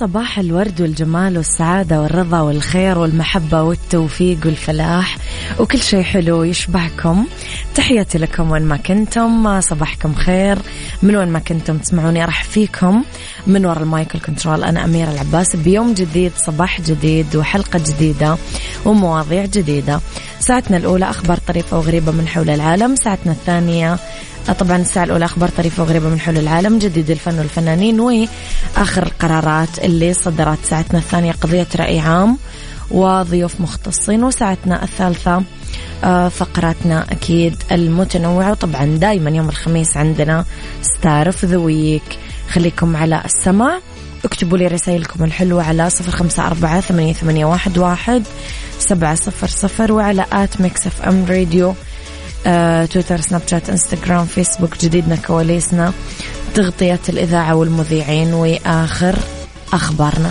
صباح الورد والجمال والسعادة والرضا والخير والمحبة والتوفيق والفلاح. وكل شيء حلو يشبهكم. تحياتي لكم وين ما كنتم صباحكم خير. من وين ما كنتم تسمعوني أرحب فيكم. من وراء ال mic ال control أنا أميرة العباس. بيوم جديد صباح جديد وحلقة جديدة ومواضيع جديدة. ساعتنا الأولى أخبار طريفة وغريبة من حول العالم. ساعتنا الثانية طبعا الساعة الأولى أخبار طريفة وغريبة من حول العالم. جديد الفن والفنانين وآخر القرارات اللي صدرت. ساعتنا الثانية قضية رأي عام وضيوف مختصين. وساعتنا الثالثة فقراتنا أكيد المتنوعة وطبعا دايما يوم الخميس عندنا star of the week خليكم على السمع اكتبوا لي رسائلكم الحلوة على صفر خمسة أربعة ثمانية, ثمانية واحد, واحد سبعة صفر صفر وعلى at Mix FM Radio آه، تويتر سناب شات إنستغرام فيسبوك جديدنا كواليسنا تغطية الإذاعة والمذيعين وآخر أخبارنا.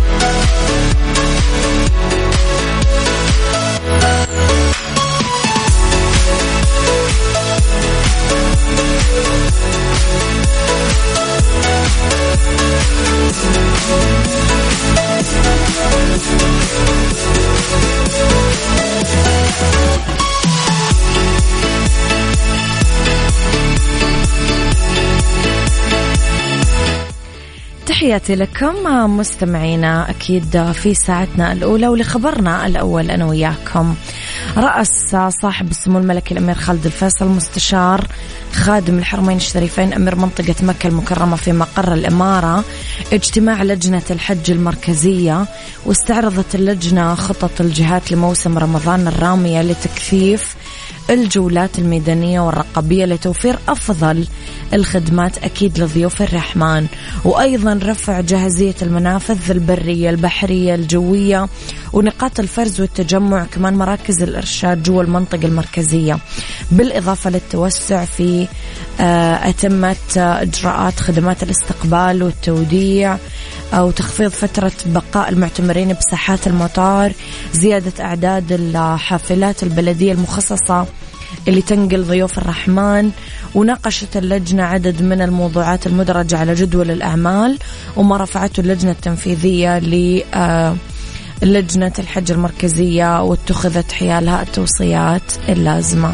تحياتي لكم مستمعينا أكيد في ساعتنا الأولى ولخبرنا الأول أنا وياكم. رأس صاحب السمو الملكي الأمير خالد الفيصل مستشار خادم الحرمين الشريفين أمير منطقة مكة المكرمة في مقر الإمارة اجتماع لجنة الحج المركزية واستعرضت اللجنة خطط الجهات لموسم رمضان الرامية لتكثيف الجولات الميدانية والرقابية لتوفير أفضل الخدمات أكيد لضيوف الرحمن. وأيضا رفع جاهزية المنافذ البرية البحرية الجوية ونقاط الفرز والتجمع كمان مراكز الإرشاد جوا المنطقة المركزية. بالإضافة للتوسع في آه، أتمة إجراءات خدمات الاستقبال والتوديع أو تخفيض فترة بقاء المعتمرين بساحات المطار زيادة أعداد الحافلات البلدية المخصصة اللي تنقل ضيوف الرحمن وناقشت اللجنة عدد من الموضوعات المدرجة على جدول الأعمال وما رفعته اللجنة التنفيذية للجنة الحج المركزية واتخذت حيالها التوصيات اللازمة.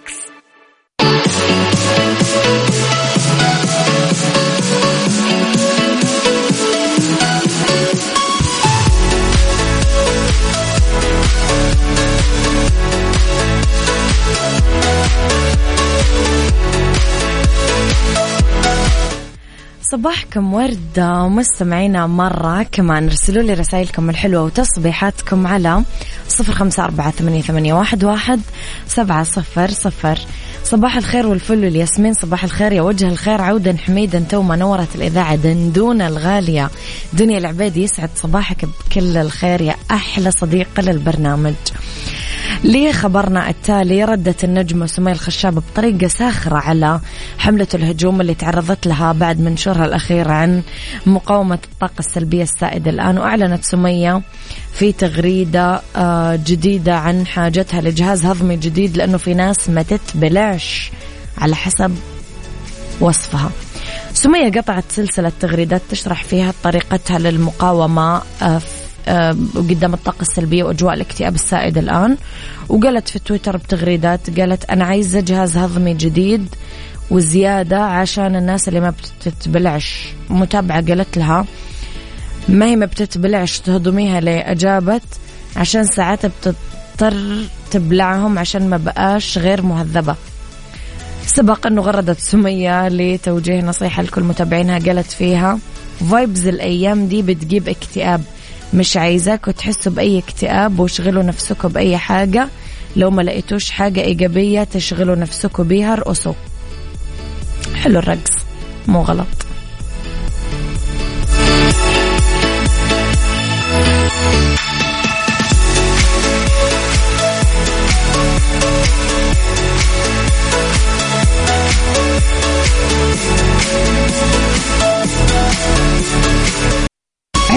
صباحكم وردة مستمعينا مرة كمان. ارسلوا لي رسائلكم الحلوة وتصبيحاتكم على صفر خمسة أربعة ثمانية واحد سبعة صفر صفر. صباح الخير والفل والياسمين صباح الخير يا وجه الخير. عودا حميدا تو ما نورت الإذاعة دندونة الغالية. دنيا العبيدي يسعد صباحك بكل الخير يا أحلى صديقة للبرنامج. لخبرنا التالي ردت النجمة سمية الخشاب بطريقة ساخرة على حملة الهجوم اللي تعرضت لها بعد منشورها الأخير عن مقاومة الطاقة السلبية السائدة الآن. وأعلنت سمية في تغريدة آه، جديدة عن حاجتها لجهاز هضمي جديد لأنه في ناس ما تتبلعش على حسب وصفها. سمية قطعت سلسلة تغريدات تشرح فيها طريقتها للمقاومة آه، آه، قدام الطاقة السلبية وأجواء الاكتئاب السائد الآن. وقالت في تويتر بتغريدات قالت أنا عايزة جهاز هضمي جديد وزيادة عشان الناس اللي ما بتتبلعش. متابعة قالت لها ما هي ما بتتبلعش تهضميها ليه أجابت عشان ساعات بتضطر تبلعهم عشان ما بقاش غير مهذبة. سبق أنه غردت سمية لتوجيه نصيحة لكل متابعينها قالت فيها فايبز الأيام دي بتجيب اكتئاب. مش عايزاكوا تحسوا بأي اكتئاب واشغلوا نفسكم بأي حاجة. لو ما لقيتوش حاجة إيجابية تشغلوا نفسكم بيها ارقصوا حلو الرقص مو غلط.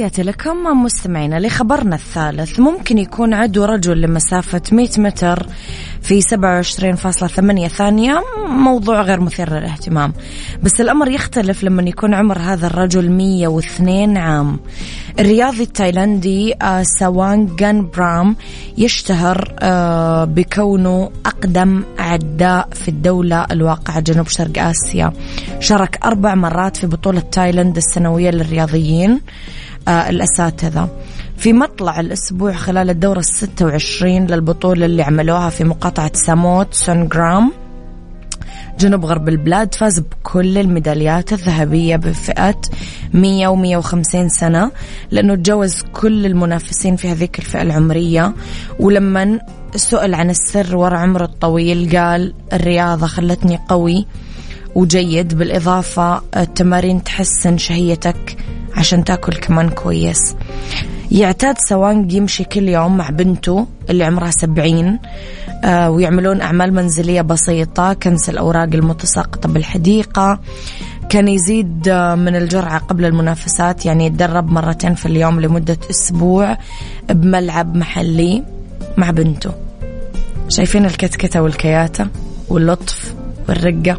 تحياتي لكم مستمعينا لخبرنا الثالث. ممكن يكون عدو رجل لمسافة 100 متر. في 27.8 ثانية. موضوع غير مثير للاهتمام. بس الأمر يختلف لما يكون عمر هذا الرجل 102 عام. الرياضي التايلندي آه، سوانغان برام يشتهر آه، بكونه أقدم عداء في الدولة الواقعة جنوب شرق آسيا. شارك أربع مرات في بطولة تايلاند السنوية للرياضيين آه، الأساتذة. في مطلع الأسبوع خلال الدورة الستة وعشرين للبطولة اللي عملوها في مقاطعة ساموت سونغرام. جنوب غرب البلاد فاز بكل الميداليات الذهبية بفئة 100 و 150 سنة لأنه تجاوز كل المنافسين في هذيك الفئة العمرية. ولما سئل عن السر وراء عمره الطويل قال الرياضة خلتني قوي وجيد بالإضافة التمارين تحسن شهيتك عشان تاكل كمان كويس. يعتاد سوانج يمشي كل يوم مع بنته اللي عمرها سبعين آه ويعملون أعمال منزلية بسيطة كنس الأوراق المتساقطة بالحديقة كان يزيد آه، من الجرعة قبل المنافسات يعني يتدرب مرتين في اليوم لمدة أسبوع بملعب محلي مع بنته. شايفين الكتكتة والكياتة واللطف والرقة؟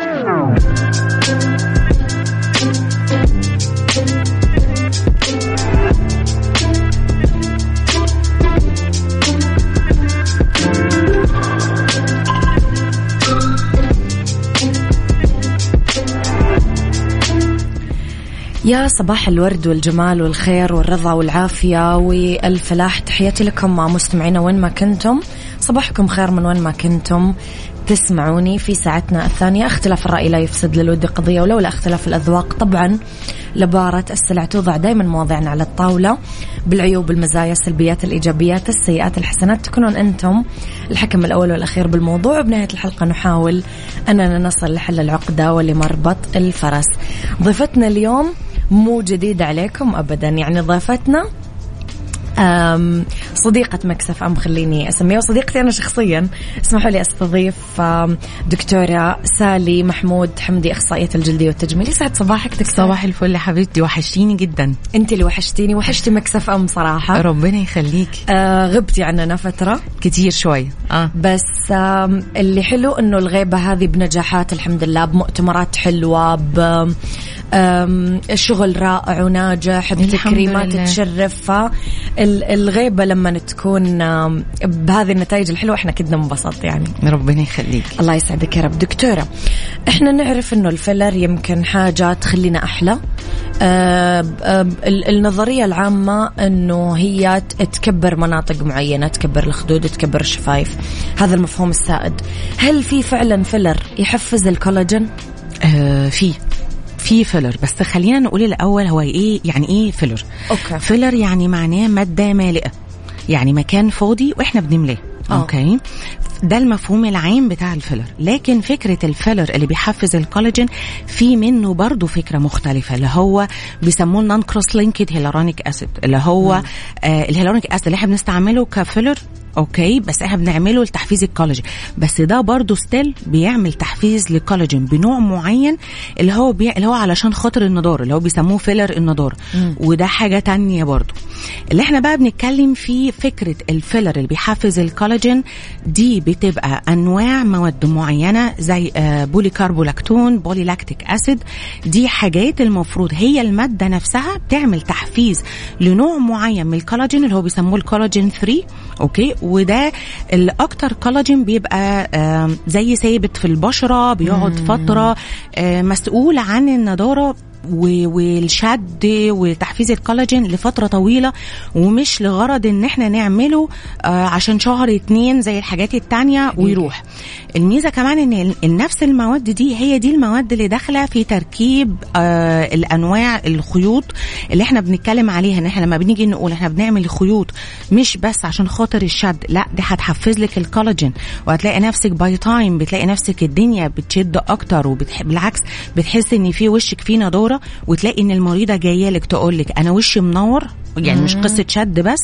يا صباح الورد والجمال والخير والرضا والعافية والفلاح. تحياتي لكم مستمعينا وين ما كنتم. صباحكم خير من وين ما كنتم. تسمعوني في ساعتنا الثانية. اختلاف الرأي لا يفسد للود قضية ولولا اختلاف الأذواق. طبعا لبارة السلع توضع دائما مواضعنا على الطاولة. بالعيوب المزايا السلبيات الإيجابيات السيئات الحسنات. تكونون أنتم الحكم الأول والأخير بالموضوع. وبنهاية الحلقة نحاول أننا نصل لحل العقدة ولمربط الفرس. ضيفتنا اليوم مو جديدة عليكم أبدا. يعني ضيفتنا صديقة Mix FM خليني أسميها. وصديقتي أنا شخصيا اسمحوا لي أستضيف دكتورة سالي محمود حمدي أخصائية الجلدية والتجميل. يسعد صباحك دكتور. صباح الفل يا حبيبتي. وحشتيني جدا. أنت اللي وحشتيني. وحشتي Mix FM صراحة. ربنا يخليك. آه غبتي عننا فترة. كتير شوي. آه. بس آه اللي حلو أنه الغيبة هذه بنجاحات الحمد لله بمؤتمرات حلوة ب شغل رائع وناجح بتكريمات تشرف فالغيبة لما تكون بهذه النتائج الحلوة إحنا كدنا ننبسط يعني. ربنا يخليك. الله يسعدك يا رب. دكتورة إحنا نعرف إنه ال filler يمكن حاجة تخلينا أحلى. النظرية العامة إنه هي تكبر مناطق معينة تكبر الخدود تكبر الشفايف. هذا المفهوم السائد. هل في فعلا filler يحفز الكولاجين؟ آه في. في filler بس خلينا نقول الأول هو إيه يعني إيه فيلر أوكي. فيلر يعني معناه مادة مالئة. يعني مكان فاضي وإحنا بنملاه. okay؟ ده المفهوم العام بتاع ال filler لكن فكرة ال filler اللي بيحفز الكولاجين في منه برضو فكرة مختلفة اللي هو بيسموه non cross-linked hyaluronic acid اللي هو آه ال hyaluronic acid اللي إحنا بنستعمله ك filler okay بس إحنا بنعمله لتحفيز الكولاجين. بس ده برضه still بيعمل تحفيز للكولاجين بنوع معين اللي هو بي... اللي هو علشان خاطر النضاره اللي هو بيسموه filler النضاره وده حاجة تانية برضه. اللي إحنا بقى بنتكلم فيه فكرة ال filler اللي بيحفز الكولاجين دي بتبقى أنواع مواد معينة زي آه polycaprolactone poly lactic acid. دي حاجات المفروض هي المادة نفسها بتعمل تحفيز لنوع معين من الكولاجين اللي هو بيسموه الكولاجين 3 okay؟ وده الأكتر كولاجين بيبقى زي ثابت في البشرة بيقعد فترة مسؤول عن النضارة والشد وتحفيز الكولاجين لفترة طويلة ومش لغرض إن إحنا نعمله عشان شهر اتنين زي الحاجات التانية ويروح. الميزة كمان إن نفس المواد دي هي دي المواد اللي داخلة في تركيب الأنواع الخيوط اللي إحنا بنتكلم عليها. إن إحنا لما بنيجي نقول إحنا بنعمل خيوط مش بس عشان خاطر الشد لا دي هتحفز لك الكولاجين. وهتلاقي نفسك by time بتلاقي نفسك الدنيا بتشد أكتر وبالعكس بتحس إن في وشك فيه نضارة. وتلاقي إن المريضة جاية لك تقول لك أنا وشي منور يعني مش قصة شد بس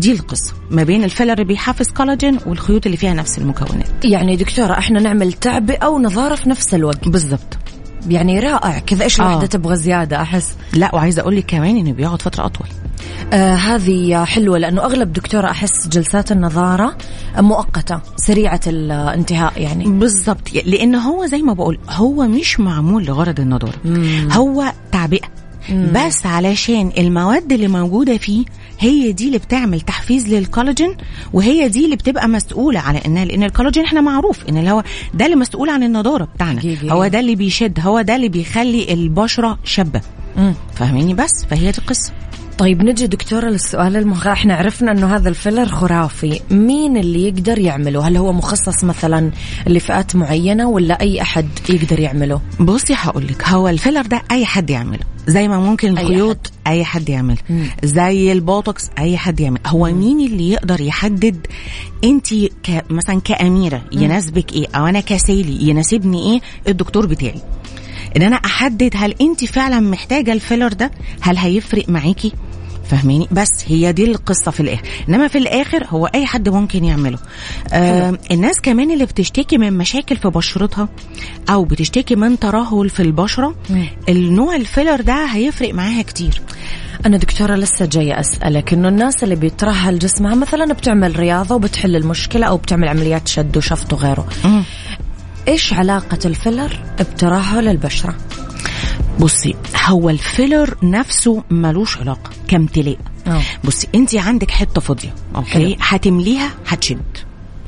دي القصة ما بين ال filler اللي بيحفز كولاجين والخيوط اللي فيها نفس المكونات. يعني دكتورة إحنا نعمل تعبئة ونضارة في نفس الوقت. بالضبط. يعني رائع. كذا إيش الوحده آه. تبغى زيادة؟ أحس. لا وعايزة أقول لك كمان إنه بيقعد فترة أطول. آه هذه حلوة لأنه أغلب دكتورة أحس جلسات النظارة مؤقتة سريعة الانتهاء يعني. بالضبط. لأن هو زي ما بقول هو مش معمول لغرض النضاره هو تعبئة. مم. بس علشان المواد اللي موجودة فيه هي دي اللي بتعمل تحفيز للكولاجين وهي دي اللي بتبقى مسؤولة على إن لأن الكولاجين إحنا معروف إن هو ده اللي مسؤول عن النضارة بتاعنا. جيجي. هو ده اللي بيشد هو ده اللي بيخلي البشرة شابة. فاهماني بس؟ فهي دي القصة. طيب نجي دكتورة للسؤال المهم إحنا عرفنا إنه هذا ال filler خرافي. مين اللي يقدر يعمله؟ هل هو مخصص مثلا لفئات معينة ولا أي أحد يقدر يعمله؟ بصي هقول لك هو ال filler ده أي حد يعمله. زي ما ممكن الخيوط اي, أي حد يعمل. زي البوتوكس أي حد يعمل. هو مم. مين اللي يقدر يحدد أنت ك... مثلا كأميرة يناسبك إيه؟ أو أنا كسيلي يناسبني إيه؟ الدكتور بتاعي. إن أنا أحدد هل أنت فعلا محتاجة الفيلر ده هل هيفرق معاكي؟ فاهميني بس هي دي القصة في الآخر إنما في الآخر هو أي حد ممكن يعمله آه الناس كمان اللي بتشتكي من مشاكل في بشرتها أو بتشتكي من ترهل في البشرة م. النوع الفيلر ده هيفرق معاها كتير أنا دكتورة لسه جاية أسألك إنه الناس اللي بيترهل جسمها مثلا بتعمل رياضة وبتحل المشكلة أو بتعمل عمليات شد وشفط وغيره م. إيش علاقة ال filler بترهل البشرة؟ بصي هو ال filler نفسه ملوش علاقة كامتلاء أوه. بصي انت عندك حتة فاضية okay هتمليها هتشد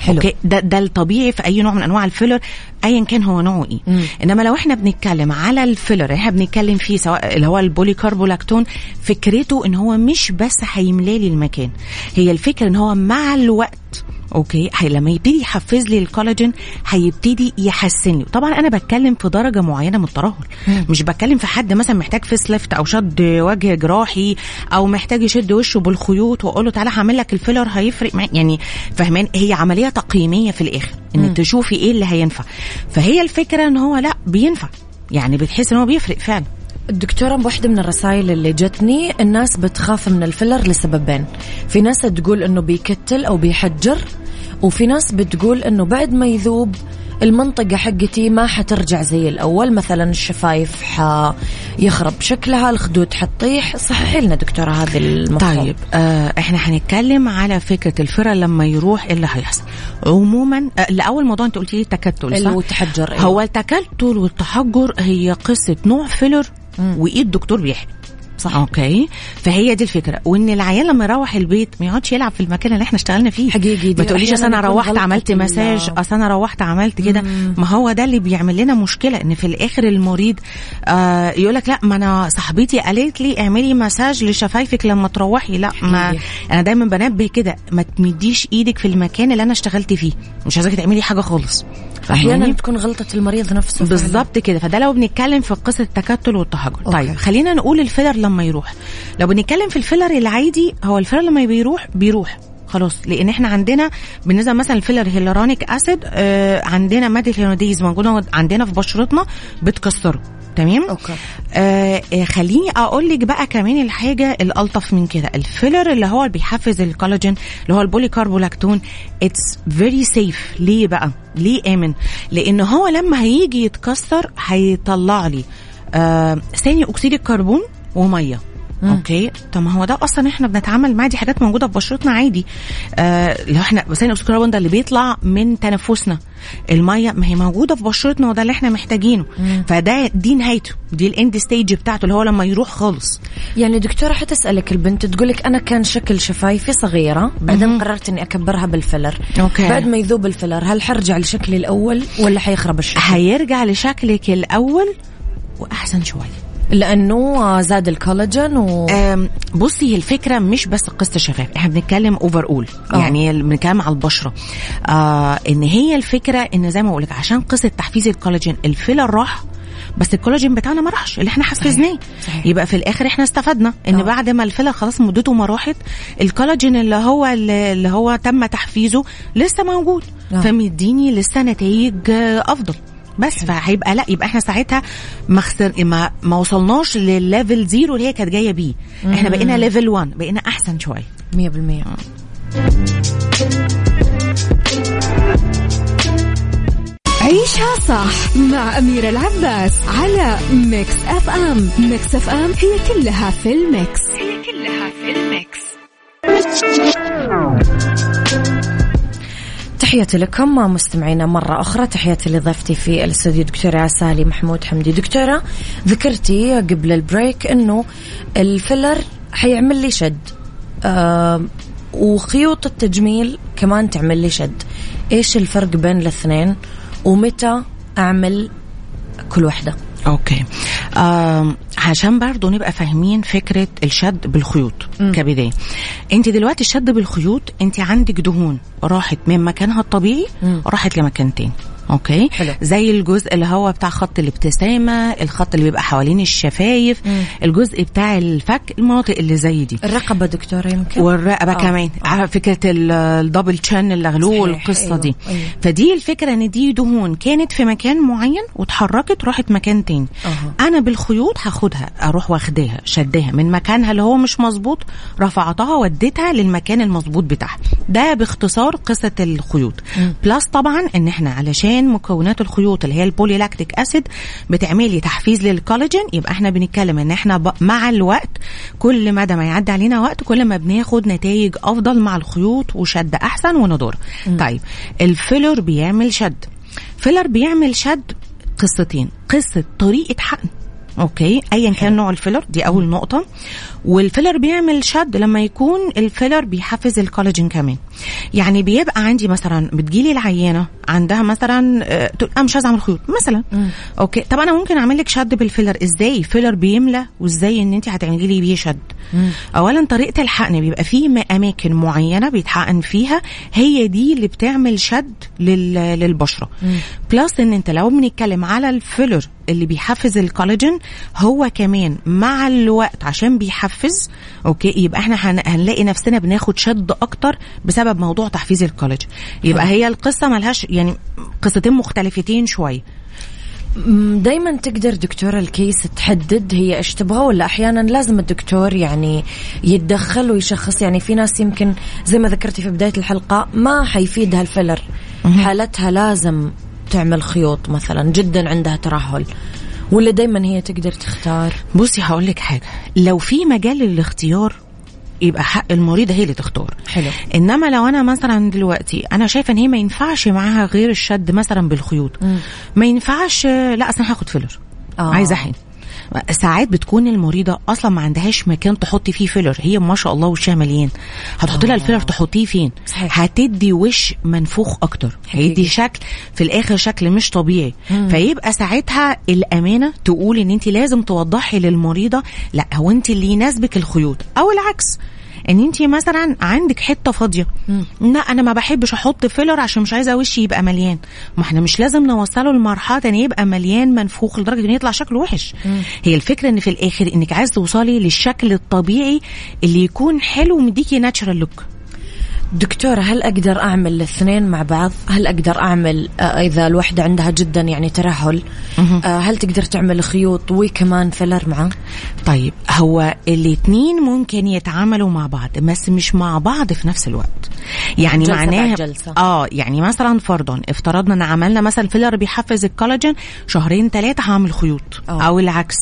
حلو. okay ده ده الطبيعي في أي نوع من أنواع ال filler ايا كان هو نوعه إيه مم. إنما لو إحنا بنتكلم على ال filler إحنا بنتكلم فيه سواء اللي هو ال polycaprolactone فكرته إن هو مش بس هيملى لي المكان هي الفكرة إن هو مع الوقت okay لما يبتدي يحفز لي الكولاجين هيبتدي يحسن لي طبعا أنا بتكلم في درجة معينة من الترهل مش بتكلم في حد مثلا محتاج face lift أو شد وجه جراحي أو محتاج يشد وشه بالخيوط واقول له تعالى هعمل لك ال filler هيفرق معاك يعني فاهماني هي عملية تقييمية في الآخر إن تشوفي إيه اللي هينفع. فهي الفكرة إن هو لأ بينفع. يعني بتحس إن هو بيفرق فعلا. الدكتورة بواحدة من الرسائل اللي جتني الناس بتخاف من ال filler لسببين. في ناس تقول إنه بيكتل أو بيحجر وفي ناس بتقول إنه بعد ما يذوب المنطقة حقتي ما حترجع زي الأول. مثلا الشفايف حيخرب شكلها الخدود حتطيح. صححي لنا دكتورة هذه المفهوم طيب آه إحنا هنتكلم على فكرة ال filler لما يروح إيه اللي هيحصل؟ عموما آه لاول موضوع أنت قلتي لي اللي صح؟ هو تحجر أيوة. هو التكتل والتحجر هي قصة نوع filler وإيد دكتور بيحكي صح. okay. فهي دي الفكرة. وإن العيال لما يروح البيت ما يقعدش يلعب في المكان اللي إحنا اشتغلنا فيه. حقيقي ما تقوليش أنا روحت عملت مساج أصل أنا روحت عملت كده. ما هو ده اللي بيعمل لنا مشكلة إن في الآخر المريض آه يقول لك لا ما أنا صاحبتي قالت لي اعملي مساج لشفايفك لما تروحي. لا ما. أنا دايما بنبه كده. ما تمديش إيدك في المكان اللي أنا اشتغلت فيه. مش عايزاكي تعملي حاجة خالص. أحيانا فاهماني؟ تكون غلطة المريض نفسه. بالظبط كده. فده لو بنتكلم في قصة التكتل والتحجر okay. طيب خلينا نقول ال filler لما يروح. لو بنتكلم في ال filler العادي هو ال filler لما بيروح بيروح. خلاص لأن إحنا عندنا بالنسبة مثلا ال filler hyaluronic acid آه عندنا ماده ال hyaluronidase موجودة عندنا في بشرتنا بتكسره. تمام؟ okay. آه آه، خليني أقول لك بقى كمان الحاجة الألطف من كده. ال filler اللي هو بيحفز الكولاجين اللي هو البولي كابرولاكتون it's very safe ليه بقى؟ ليه آمن؟ لأن هو لما هيجي يتكسر هيطلع لي آه ثاني أكسيد الكربون ومية. okay؟ طب ما هو ده أصلا إحنا بنتعامل معاه دي حاجات موجودة في بشرتنا عادي. آه لو إحنا ثاني اكسيد الكربون ده اللي بيطلع من تنفسنا. المية ما هي موجودة في بشرتنا وده اللي إحنا محتاجينه. فده دي نهايته. دي ال end stage بتاعته اللي هو لما يروح خالص. يعني دكتورة حتسألك البنت تقولك أنا كان شكل شفايفي صغيرة بعدين قررت إني أكبرها بال filler. Okay. بعد ما يذوب ال filler هل حرجع لشكلي الأول ولا حيخرب الشكل؟ هيرجع لشكلك الأول وأحسن شوية. لأنه زاد الكولاجين و بصي هي الفكرة مش بس قصة الشفايف إحنا بنتكلم overall آه. يعني بنتكلم على البشرة آه إن هي الفكرة إن زي ما بقول لك عشان قصة تحفيز الكولاجين ال filler راح بس الكولاجين بتاعنا ما راحش اللي إحنا حفزناه. يبقى في الآخر إحنا استفدنا إن آه. بعد ما ال filler خلاص مدته ما راحت الكولاجين اللي هو اللي هو تم تحفيزه لسه موجود آه. فمديني لسه نتائج أفضل بس فهيبقى لا يبقى إحنا ساعتها ما خسر ما, ما وصلناش للل level zero اللي هي كانت جاية بيه. إحنا بقينا level 1 بقينا احسن شوية. مية بالمية. عيشها صح مع أميرة العباس على ميكس أف أم ميكس أف أم هي كلها في ال mix. هي كلها في ال mix. تحياتي لكم مستمعينا مرة أخرى. تحياتي لضيفتي في الاستوديو دكتورة سالي محمود حمدي. دكتورة ذكرتي قبل ال break أنه ال filler حيعمل لي شد. آه وخيوط التجميل كمان تعمل لي شد. إيش الفرق بين الاثنين؟ ومتى أعمل كل واحدة Okay. آم عشان برضو نبقى فاهمين فكرة الشد بالخيوط م. كبداية انت دلوقتي الشد بالخيوط انت عندك دهون راحت من مكانها الطبيعي. راحت لمكان تاني okay حلو. زي الجزء اللي هو بتاع خط الابتسامة الخط اللي بيبقى حوالين الشفايف مم. الجزء بتاع الفك المناطق اللي زي دي الرقبة دكتورة يمكن والرقبة. آه. كمان آه. فكرة ال- ال double chin صحيح. والقصة أيوه. دي أيوه. فدي الفكرة إن دي دهون كانت في مكان معين واتحركت راحت مكان تاني أها. أنا بالخيوط هاخدها أروح واخداها شداها من مكانها اللي هو مش مظبوط رفعتها وديتها للمكان المظبوط بتاعها ده باختصار قصة الخيوط plus طبعا إن إحنا علشان مكونات الخيوط اللي هي ال polylactic acid بتعملي تحفيز للكولاجين. يبقى إحنا بنتكلم إن إحنا مع الوقت كل مدى ما يعدي علينا وقت كل ما بناخد نتائج أفضل مع الخيوط وشد أحسن وندور. طيب ال filler بيعمل شد. filler بيعمل شد قصتين قصة طريقة حقن. Okay؟ ايا كان نوع ال filler دي أول نقطة. وال filler بيعمل شد لما يكون ال filler بيحفز الكولاجين كمان. يعني بيبقى عندي مثلا بتجيلي العيانه عندها مثلا آه، تقول أنا مش عايزة أعمل خيوط مثلا مم. Okay طب أنا ممكن أعمل لك شد بال filler إزاي filler بيملى وإزاي إن أنت هتعملي لي بيه شد مم. اولا طريقة الحقن بيبقى في م- أماكن معينة بيتحقن فيها هي دي اللي بتعمل شد لل... للبشرة مم. plus إن أنت لو بنتكلم على ال filler اللي بيحفز الكولاجين هو كمان مع الوقت عشان بيحفز okay يبقى إحنا هن... هنلاقي نفسنا بناخد شد أكتر بسبب موضوع تحفيز الكولاجين يبقى هي القصة ملهاش يعني قصتين مختلفتين شوية دايما تقدر دكتور الكيس تحدد هي إيش تبغى ولا أحيانا لازم الدكتور يعني يتدخل ويشخص. يعني في ناس يمكن زي ما ذكرتي في بداية الحلقة ما حيفيدها الفيلر. حالتها لازم تعمل خيوط مثلا جدا عندها ترهل. ولا دايما هي تقدر تختار؟ بصي هقول لك حاجة. لو في مجال للاختيار يبقى حق المريضه هي اللي تختار. حلو. إنما لو أنا مثلا دلوقتي أنا شايفة إن هي ما ينفعش معاها غير الشد مثلا بالخيوط. مم. ما ينفعش لا أصلا هاخد filler. آه. عايزة احقن ساعات بتكون المريضة أصلا ما عندهاش مكان تحطي فيه filler هي ما شاء الله وشها مليان. هتحطي لها ال filler تحطيه فين؟ صحيح. هتدي وش منفوخ أكتر. هيدي شكل في الآخر شكل مش طبيعي. مم. فيبقى ساعتها الأمانة تقول إن انت لازم توضحي للمريضة لأ هو انت اللي يناسبك الخيوط. أو العكس. ان انت مثلا عندك حتة فاضية. لا أنا ما بحبش أحط فيلر عشان مش عايزة وشي يبقى مليان ما إحنا مش لازم نوصله لمرحلة إن يبقى مليان منفوخ لدرجة إن يطلع شكله وحش مم. هي الفكرة إن في الآخر إنك عايز توصلي للشكل الطبيعي اللي يكون حلو ومديكي ناتشرال لوك دكتورة هل أقدر أعمل الاثنين مع بعض؟ هل أقدر أعمل آه، إذا الوحدة عندها جدا يعني ترهل آه، هل تقدر تعمل خيوط وكمان filler معه؟ طيب هو الاتنين ممكن يتعاملوا مع بعض بس مش مع بعض في نفس الوقت يعني معناها. آه يعني مثلا فرضا افترضنا إن عملنا مثلا filler بيحفز الكولاجين شهرين ثلاثة هعمل خيوط آه. أو العكس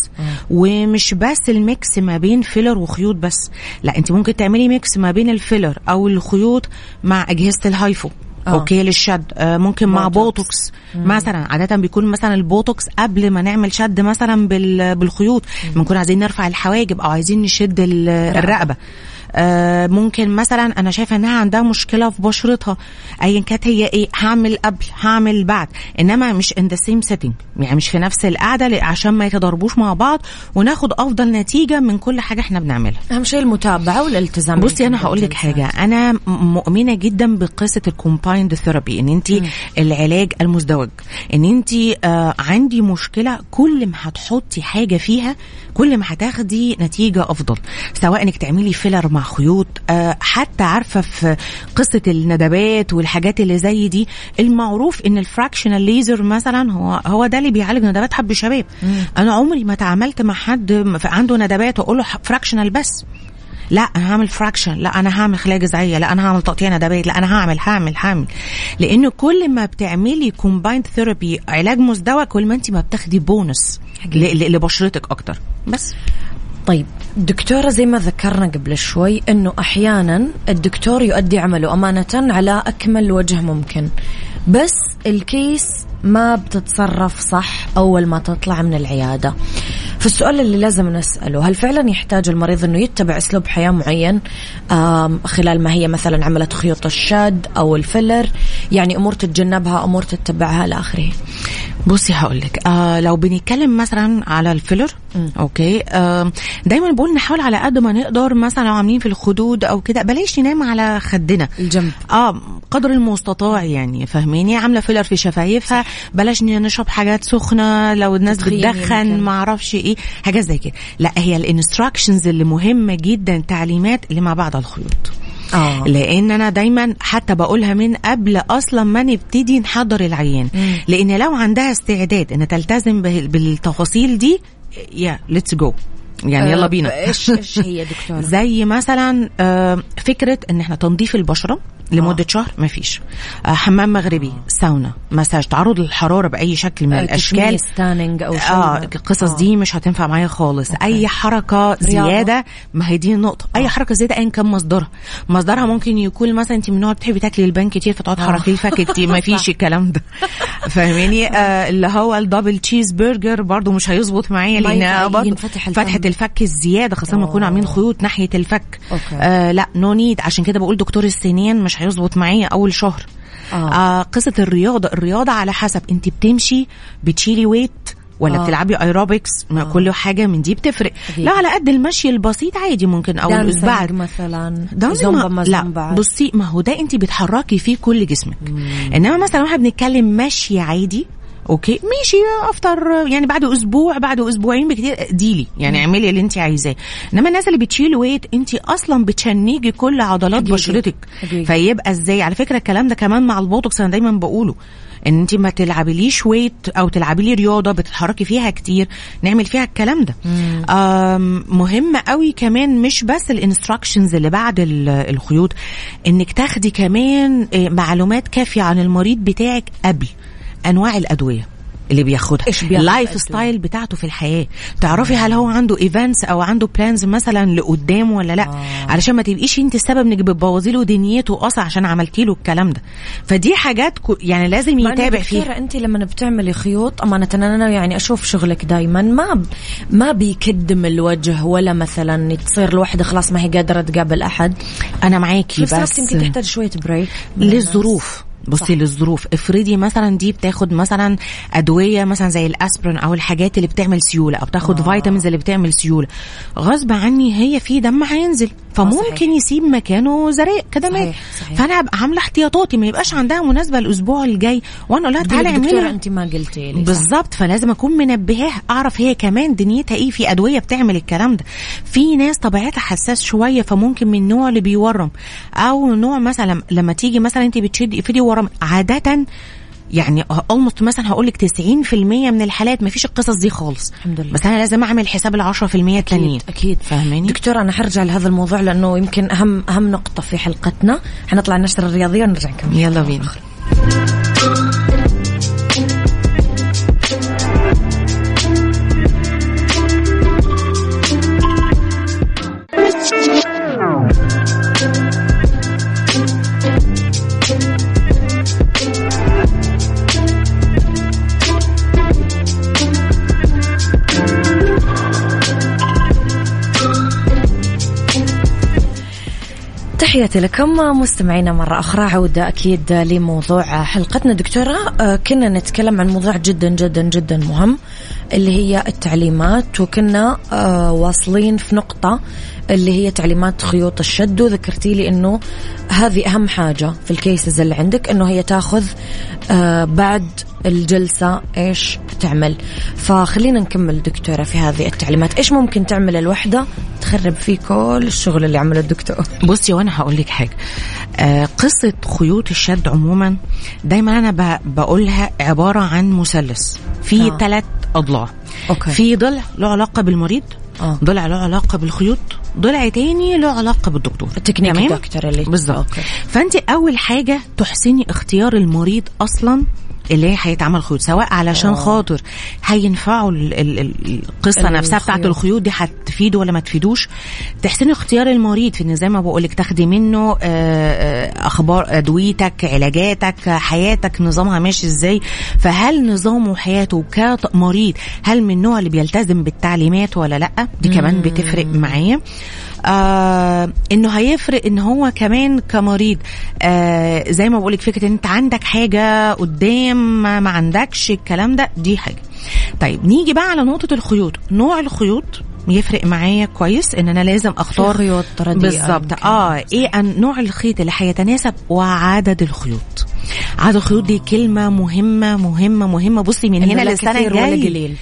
ومش بس ال mix ما بين filler وخيوط بس لا أنت ممكن تعملي mix ما بين ال filler أو الخيوط مع أجهزة ال HIFU. آه. Okay للشد. آه ممكن مع بوتوكس. بوتوكس. مثلا عادة بيكون مثلا البوتوكس قبل ما نعمل شد مثلا بال- بالخيوط. بنكون عايزين نرفع الحواجب أو عايزين نشد ال- الرقبة. ممكن مثلا أنا شايفة إنها عندها مشكلة في بشرتها ايا كانت هي إيه هعمل قبل هعمل بعد. إنما مش in the same setting يعني مش في نفس القعدة عشان ما يتضاربوش مع بعض وناخد أفضل نتيجة من كل حاجة إحنا بنعملها. أهم شيء المتابعة والالتزام بصي أنا هقول لك. حاجة أنا مؤمنة جدا بقصة ال combined therapy إن انت العلاج المزدوج إن انت آه عندي مشكلة كل ما هتحطي حاجة فيها كل ما هتاخدي نتيجة أفضل سواء إنك تعملي filler مع خيوط. آه حتى عارفة في قصة الندبات والحاجات اللي زي دي المعروف إن ال fractional laser مثلا هو هو ده اللي بيعالج ندبات حب الشباب. أنا عمري ما تعاملت مع حد عنده ندبات وأقول له fractional بس. لا أنا هعمل fraction لا أنا هعمل خلايا جذعيه لا أنا هعمل تقطيع ندبات. لا أنا هعمل هعمل هعمل. لأن كل ما بتعملي combined therapy علاج مزدوج كل ما انت ما بتاخدي بونص لبشرتك أكتر. بس. طيب دكتورة زي ما ذكرنا قبل شوي إنه أحيانا الدكتور يؤدي عمله أمانة على أكمل وجه ممكن. بس ال case ما بتتصرف صح أول ما تطلع من العيادة. فالسؤال اللي لازم نسأله هل فعلا يحتاج المريض إنه يتبع أسلوب حياة معين؟ خلال ما هي مثلا عملت خيوط الشد أو الفيلر؟ يعني أمور تتجنبها أمور تتبعها إلى آخره. بصي هقول لك آه لو بنتكلم مثلا على الفيلر okay آه دايما بقول نحاول على قد ما نقدر مثلا لو عاملين في الخدود أو كده بلاش ننام على خدنا. الجنب. آه قدر المستطاع يعني فاهميني؟ عاملة فيلر في شفايفها بلاش نشرب حاجات سخنة لو الناس بتدخن. ما أعرفش إيه. حاجات زي كده. لا هي ال instructions اللي مهمة جدا تعليمات اللي ما بعد الخيوط. آه. لأن أنا دايما حتى بقولها من قبل أصلا ما نبتدي نحضر العيان. مم. لأن لو عندها استعداد ان تلتزم بالتفاصيل دي يا let's go يعني يلا آه، بينا. إيش إيش هي دكتورة؟ زي مثلا آه، فكرة إن إحنا تنظيف البشرة لمدة شهر ما فيش. آه، حمام مغربي ساونا مساج. تعرض للحرارة بأي شكل من آه، الأشكال. tanning أو شيء. آه القصص آه. دي مش هتنفع معايا خالص. أي حركة زيادة ما هي دي النقطة. أي حركة زيادة ايا كان مصدرها. مصدرها ممكن يكون مثلا أنت من النوع بتحبي تاكلي البان كتير فتقعد آه. تحركي الفك كتير ما فيش الكلام ده. فاهماني؟ آه اللي هو ال double cheese burger برضو مش هيظبط معايا لأن. فتحة الفك الزيادة خاصة لما نكون أوه. عاملين خيوط ناحية الفك. okay. آه لا no need عشان كده بقول دكتور السنان مش هيظبط معايا أول شهر. آه. آه قصة الرياضة. الرياضة على حسب. انت بتمشي بتشيلي weight ولا آه. آه. بتلعبي ايروبكس ما كل حاجة من دي بتفرق. أكيد. لا على قد المشي البسيط عادي. ممكن أول أسبوع مثلا. زومبا ما لا بصي ما هو ده انت بتحركي فيه كل جسمك. إنما مثلا وإحنا بنتكلم مشي عادي okay؟ ماشي after يعني بعد أسبوع بعد أسبوعين بكتير daily. يعني اعملي اللي انت عايزاه. إنما الناس اللي بتشيل weight انت أصلا بتشنجي كل عضلات حقيقي. بشرتك. حقيقي. فيبقى إزاي؟ على فكرة الكلام ده كمان مع البوتوكس أنا دايما بقوله. إن انت ما تلعبيليش weight أو تلعبي لي رياضة بتتحركي فيها كتير نعمل فيها الكلام ده. مهم قوي كمان مش بس ال instructions اللي بعد ال- الخيوط إنك تاخدي كمان آه، معلومات كافية عن المريض بتاعك قبل. أنواع الأدوية اللي بياخدها. ال life? style بتاعته في الحياة. تعرفي هل هو عنده events أو عنده plans مثلا لقدام ولا لأ؟ آه. علشان ما تبقيش أنت السبب إنك بتبوظي له دنيته أصلا عشان عملتي له الكلام ده. فدي حاجات كو- يعني لازم يتابع فيها. أنت لما بتعملي خيوط أمانة أنا يعني أشوف شغلك دائما ما ب- ما بيكدم الوجه ولا مثلا تصير الوحده خلاص ما هي قادرة تقابل أحد. أنا معاكي بس بس يمكن تحتاج شوية break. للظروف. بصي صح. للظروف. افرضي مثلا دي بتاخد مثلا أدوية مثلا زي الأسبرين أو الحاجات اللي بتعمل سيولة أو بتاخد آه. vitamins اللي بتعمل سيولة. غصب عني هي في دم هينزل. فممكن صحيح. يسيب مكانه زريق كدمات صحيح، صحيح. فأنا هبقى عاملة احتياطاتي. ما يبقاش عندها مناسبة الأسبوع الجاي. وأنا أقول لها تعالي اعملي أنت ما قلتي لي. بالظبط. فلازم أكون منبهاها. أعرف هي كمان دنيتها إيه. في أدوية بتعمل الكلام ده. في ناس طبيعتها حساس شوية. فممكن من النوع اللي بيورم. أو نوع مثلا لما تيجي مثلا أنت بتشدي ايدي ورم عادة يعني اولموست مثلا هقول لك 90% من الحالات ما فيش القصص دي خالص. الحمد لله. بس أنا لازم أعمل حساب ال 10% التانيين أكيد أكيد. فاهماني؟ دكتور أنا حرجع لهذا الموضوع لأنه يمكن أهم أهم نقطة في حلقتنا. حنطلع النشرة الرياضية ونرجع نكمل. يلا بينا. تحياتي لكم مستمعينا مرة أخرى. عودة أكيد لموضوع حلقتنا. دكتورة آه، كنا نتكلم عن موضوع جدا جدا جدا مهم اللي هي التعليمات وكنا آه، واصلين في نقطة اللي هي تعليمات خيوط الشد. وذكرتي لي إنه هذه أهم حاجة في الكيسز اللي عندك إنه هي تاخذ آه، بعد الجلسة إيش تعمل فخلينا نكمل دكتورة في هذه التعليمات إيش ممكن تعمل الوحدة تخرب فيه كل الشغل اللي عمله الدكتور بصي وأنا هقول لك حاجة آه قصة خيوط الشد عموما دايما أنا ب- بقولها عبارة عن مثلث في آه. ثلاث أضلاع okay. في ضلع له علاقة بالمريض آه. ضلع له علاقة بالخيوط ضلع تاني له علاقة بالدكتور التكنيك تمام؟ الدكتور اللي بالظبط. فأنت أول حاجة تحسني اختيار المريض أصلا اللي هي هيتعمل خيوط سواء علشان آه. خاطر هينفعوا ال- ال- ال- القصة نفسها بتاعت الخيوط. دي هتفيده ولا ما تفيدوش؟ تحسني اختيار المريض في إن زي ما بقول لك تاخدي منه آه، آه، أخبار أدويتك علاجاتك حياتك نظامها ماشي إزاي؟ فهل نظامه وحياته كمريض هل من النوع اللي بيلتزم بالتعليمات ولا لأ؟ دي كمان بتفرق معايا آه إنه هيفرق إن هو كمان كمريض. آه زي ما بقولك فكرة إن أنت عندك حاجة قدام ما ما عندكش الكلام ده دي حاجة. طيب نيجي بقى على نقطة الخيوط. نوع الخيوط يفرق معايا كويس إن أنا لازم أختار. خيوط بالظبط. آه إيه نوع الخيط اللي هيتناسب وعدد الخيوط. الخيوط دي كلمة مهمة مهمة مهمة. بصي من هنا لا الجايه قليل.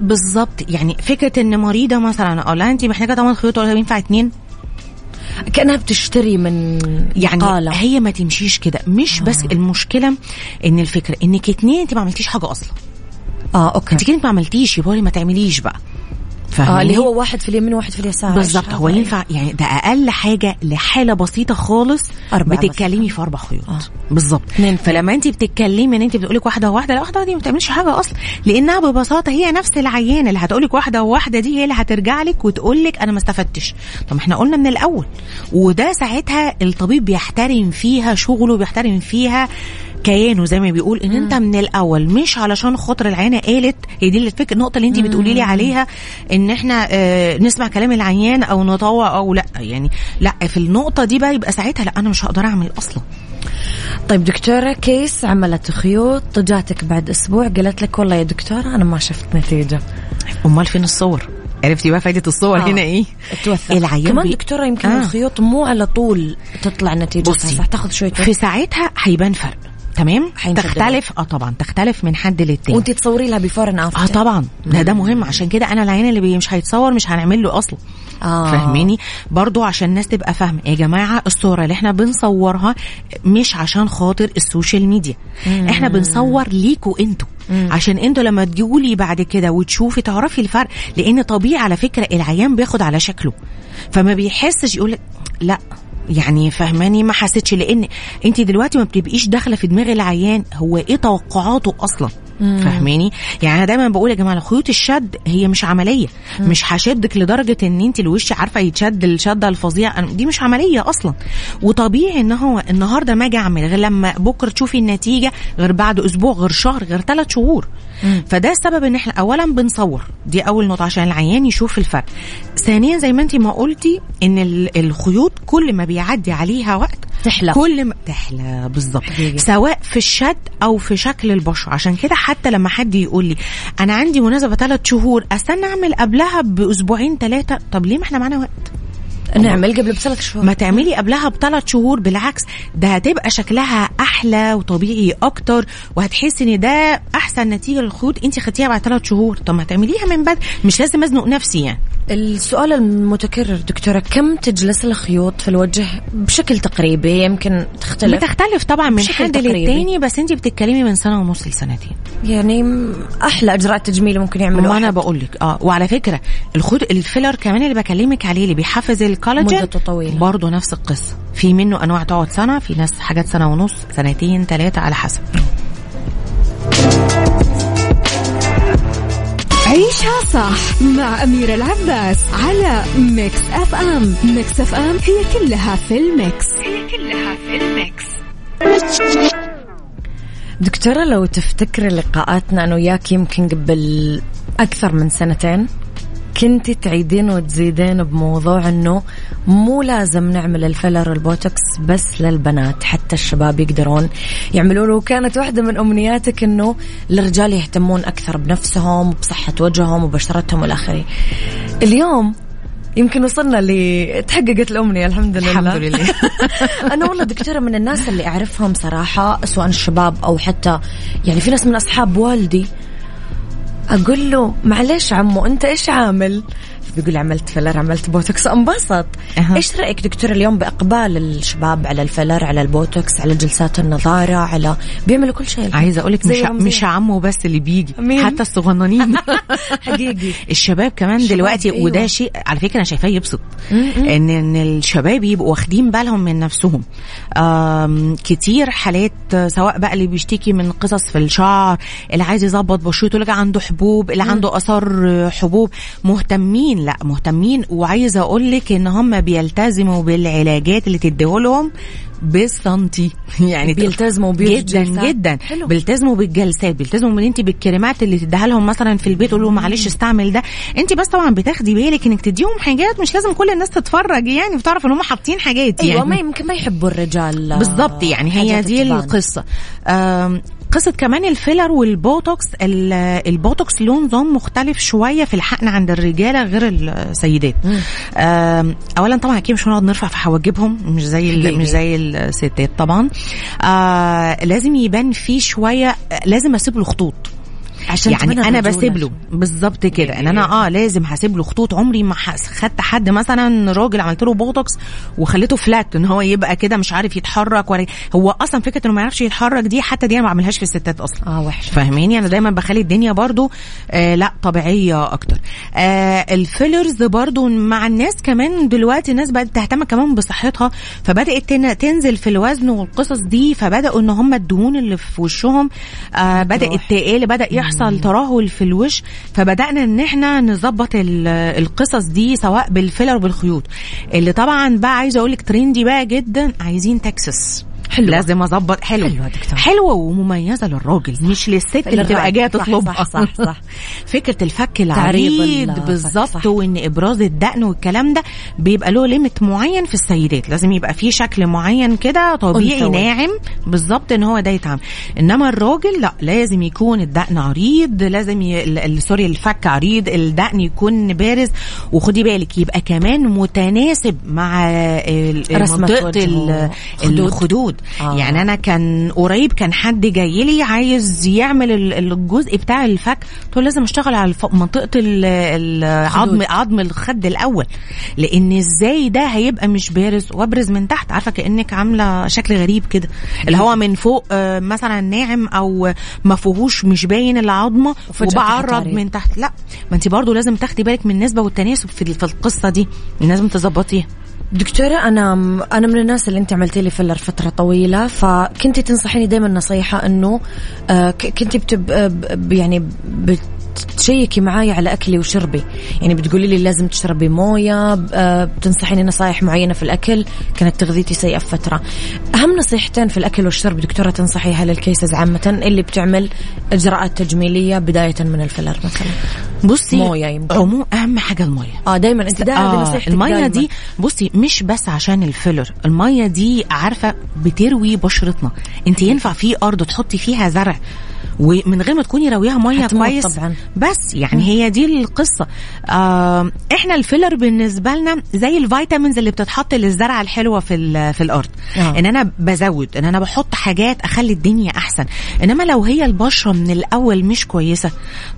بالظبط. يعني فكرة إن مريضة مثلا أقول لها انت محتاجة 8 خيوط ولا ينفع اتنين؟ كأنها بتشتري من يعني مقالة. هي ما تمشيش كده. مش بس المشكلة إن الفكرة إنك اتنين انت ما عملتيش حاجة أصلا. آه أوكي. انت كده ما عملتيش يبقى ما تعمليش بقى. آه فاهماني؟ اللي هو واحد في اليمين وواحد في اليسار. بالظبط. إيش هو؟ ينفع يعني ده أقل حاجة لحالة بسيطة خالص بتتكلمي في أربع خيوط. آه. بالظبط. فلما انت بتتكلمي ان انت بتقولك واحدة وواحدة لا واحدة دي ما بتعملش حاجة أصلا. لأنها ببساطة هي نفس العيانة اللي هتقولك واحدة وواحدة دي هي اللي هترجع لك وتقولك أنا ما استفدتش. طب إحنا قلنا من الأول. وده ساعتها الطبيب بيحترم فيها شغله بيحترم فيها. كيانه زي ما بيقول إن أنت من الأول مش علشان خاطر العيانة قالت هي دي اللي الفكرة النقطة اللي أنت بتقولي لي عليها إن إحنا آه نسمع كلام العيان أو نطوع أو لأ يعني لأ في النقطة دي بقى يبقى ساعتها لأ أنا مش هقدر أعمل أصلا. طيب دكتورة كيس عملت خيوط جاتك بعد أسبوع قالت لك والله يا دكتورة أنا ما شفت نتيجة. أمال فين الصور؟ عرفتي بقى فايدة الصور آه. هنا إيه؟ توثق. العيان كمان بي- دكتورة يمكن آه. الخيوط مو على طول تطلع نتيجة بصي صح تاخذ شوية في ساعتها هيبان فرق. تمام؟ تختلف؟ آه طبعا. تختلف من حد للتاني. وانت تصوري لها before and آه طبعا. ده ده مهم. عشان كده أنا العيان اللي مش هيتصور مش هنعمل له أصلا آه. فاهميني؟ برضو عشان الناس تبقى فاهمة. يا جماعة الصورة اللي إحنا بنصورها مش عشان خاطر ال social media. إحنا بنصور ليكوا أنتوا. عشان أنتوا لما تجولي بعد كده وتشوفي تعرفي الفرق. لأن طبيعي على فكرة العيان بياخد على شكله. فما بيحسش يقول لا. يعني فهماني ما حسيتش لأن انت دلوقتي ما بتبقيش داخلة في دماغ العيان هو إيه توقعاته أصلا؟ فاهماني؟ يعني أنا دايما بقول يا جماعة خيوط الشد هي مش عملية. مش هشدك لدرجة إن أنت الوش عارفة يتشد الشدة الفظيعة. دي مش عملية أصلا. وطبيعي إن هو النهارده ما أجي أعمل غير لما بكرة تشوفي النتيجة غير بعد أسبوع غير شهر غير ثلاث شهور. فده السبب إن إحنا اولا بنصور. دي أول نقطة عشان العيان يشوف الفرق. ثانيا زي ما أنت ما قلتي إن ال- الخيوط كل ما بيعدي عليها وقت تحلى. كل ما تحلى بالظبط. سواء في الشد أو في شكل البشرة. عشان كده حتى لما حد يقول لي أنا عندي مناسبة ثلاث شهور أستنى أعمل قبلها بأسبوعين ثلاثة طب ليه ما إحنا معانا وقت؟ نعمل قبل بثلاث شهور. ما تعملي قبلها بثلاث شهور بالعكس ده هتبقى شكلها أحلى وطبيعي أكتر وهتحسي إن ده أحسن نتيجة للخيوط انت خدتيها بعد ثلاث شهور. طب ما تعمليها من بدري. مش لازم أزنق نفسي يعني. السؤال المتكرر دكتورة كم تجلس الخيوط في الوجه بشكل تقريبي يمكن تختلف بتختلف طبعا من حد. للتاني بس انت بتتكلمي من سنة ونص لسنتين يعني أحلى إجراء تجميل ممكن يعملوا ما أنا. بقول لك آه وعلى فكرة الخد الفيلر كمان اللي بكلمك عليه اللي بيحفز الكولاجين مدته طويلة. برضه نفس القصة في منه أنواع تقعد سنة في ناس حاجات سنة ونص سنتين ثلاثة على حسب عيشها صح مع أميرة العباس على Mix FM. Mix FM هي كلها في ال mix. هي كلها في ال mix. دكتورة لو تفتكري لقاءاتنا أنا وياك يمكن قبل أكثر من سنتين كنتي تعيدين وتزيدين بموضوع إنه مو لازم نعمل الفيلر البوتوكس بس للبنات حتى الشباب يقدرون يعملونه وكانت واحدة من أمنياتك إنه الرجال يهتمون أكثر بنفسهم وبصحة وجههم وبشرتهم والى آخره. اليوم يمكن وصلنا ل تحققت الأمنية الحمد لله الحمد لله. أنا والله دكتورة من الناس اللي أعرفهم صراحة سواء الشباب أو حتى يعني في ناس من أصحاب والدي أقول له معلش عمو أنت إيش عامل؟ بيقول عملت فيلر عملت بوتوكس. انبسط. أها. إيش رأيك دكتور اليوم بإقبال الشباب على الفيلر على البوتوكس على جلسات النضارة على بيعملوا كل شيء؟ عايزة أقول لك مش رمزية. مش عمو بس اللي بيجي مين؟ حتى الصغننين. حقيقي. الشباب كمان الشباب، دلوقتي أيوة. وده شيء على فكرة أنا شايفاه يبسط. ان إن الشباب يبقوا واخدين بالهم من نفسهم. كتير حالات سواء بقى اللي بيشتكي من قصص في الشعر اللي عايز يظبط بشرته اللي عنده حبوب اللي عنده آثار حبوب مهتمين لا مهتمين. وعايزه أقول لك إن هم بيلتزموا بالعلاجات اللي تديهولهم بالسنتي. يعني بيلتزموا جدا. جدا. حلو. بيلتزموا بالجلسات بيلتزموا من أنت بالكريمات اللي تديها لهم مثلا في البيت قول له معلش استعمل ده. أنت بس طبعا بتاخدي بالك إنك تديهم حاجات مش لازم كل الناس تتفرج يعني بتعرف إن هم حاطين حاجات أيوه يعني. ما يمكن ما يحبوا الرجال بالظبط يعني هي دي. القصة. قصة كمان الفيلر والبوتوكس ال- البوتوكس له نظام مختلف شوية في الحقن عند الرجالة غير السيدات. آم، أولا طبعا أكيد مش هنقعد نرفع في حواجبهم مش زي. مش زي الستات طبعا. آه لازم يبان فيه شوية لازم أسيب له خطوط عشان يعني أنا. بسيب له. بالظبط كده. إن أنا آه لازم هسيب له خطوط عمري ما خدت حد مثلا راجل عملت له بوتوكس وخليته flat إن هو يبقى كده مش عارف يتحرك ولا هو أصلا فكرة إنه ما يعرفش يتحرك دي حتى دي أنا ما بعملهاش في الستات أصلا. آه وحشة. فاهميني أنا دايما بخلي الدنيا برضو آه لا طبيعية أكتر. آه ال fillers برضو مع الناس كمان دلوقتي الناس بقت تهتم كمان بصحتها فبدأت تن- تنزل في الوزن والقصص دي فبدأوا إن هم الدهون اللي في وشهم آه بدأت. تقل بدأ يحصل ترهل في الوش فبدأنا إن إحنا نظبط ال- القصص دي سواء بالفيلر وبالخيوط اللي طبعا بقى عايزة أقول لك trendy بقى جدا عايزين تكسس حلوة. لازم أظبط حلوة حلوة دكتور. حلوة ومميزة للراجل مش للست اللي. بتبقى جاية صح، تطلبها صح، صح، صح. فكرة الفك العريض بالظبط صح. وإن إبراز الدقن والكلام ده بيبقى له limit معين في السيدات لازم يبقى فيه شكل معين كده طبيعي. ناعم بالظبط إن هو ده يتعمل إنما الراجل لا لازم يكون الدقن عريض لازم ي... sorry الفك عريض الدقن يكون بارز وخدي بالك يبقى كمان متناسب مع منطقة. الخدود آه. يعني أنا كان قريب كان حد جاي لي عايز يعمل ال- الجزء بتاع الفك قلت له لازم أشتغل على منطقة ال- العظم. عظم الخد الأول لأن إزاي ده هيبقى مش بارز وأبرز من تحت عارفة كأنك عاملة شكل غريب كده اللي هو من فوق آه، مثلا ناعم أو ما فيهوش مش باين العظمة وبعرض. من تحت لا ما انت برضو لازم تاخدي بالك من النسبة والتناسب في في القصة دي لازم تظبطيها دكتورة أنا أنا من الناس اللي أنت عملتي لي فيلر فترة طويلة فكنتي تنصحيني دايما نصيحة إنه آه، كنتي بتب آه، ب- بتشيكي معاي على أكلي وشربي. يعني بتقولي لي لازم تشربي موية آه، بتنصحيني نصايح معينة في الأكل؟ كانت تغذيتي سيئة في فترة. أهم نصيحتين في الأكل والشرب دكتورة تنصحيها للكيسز عامة اللي بتعمل إجراءات تجميلية بداية من الفيلر مثلا. بصي موية يمكن. عموم أهم حاجة الميه آه دايما. أنت ده هذه نصيحتك المية دايماً. دي بصي مش بس عشان الفيلر المية دي عارفة بتروي بشرتنا. أنت ينفع في أرض تحطي فيها زرع ومن غير ما تكوني راويها مية كويس طبعاً. بس يعني هي دي القصة. آه إحنا الفيلر بالنسبة لنا زي ال vitamins اللي بتتحط للزرعة الحلوة في في الأرض. آه. إن أنا بزود إن أنا بحط حاجات أخلي الدنيا أحسن. إنما لو هي البشرة من الأول مش كويسة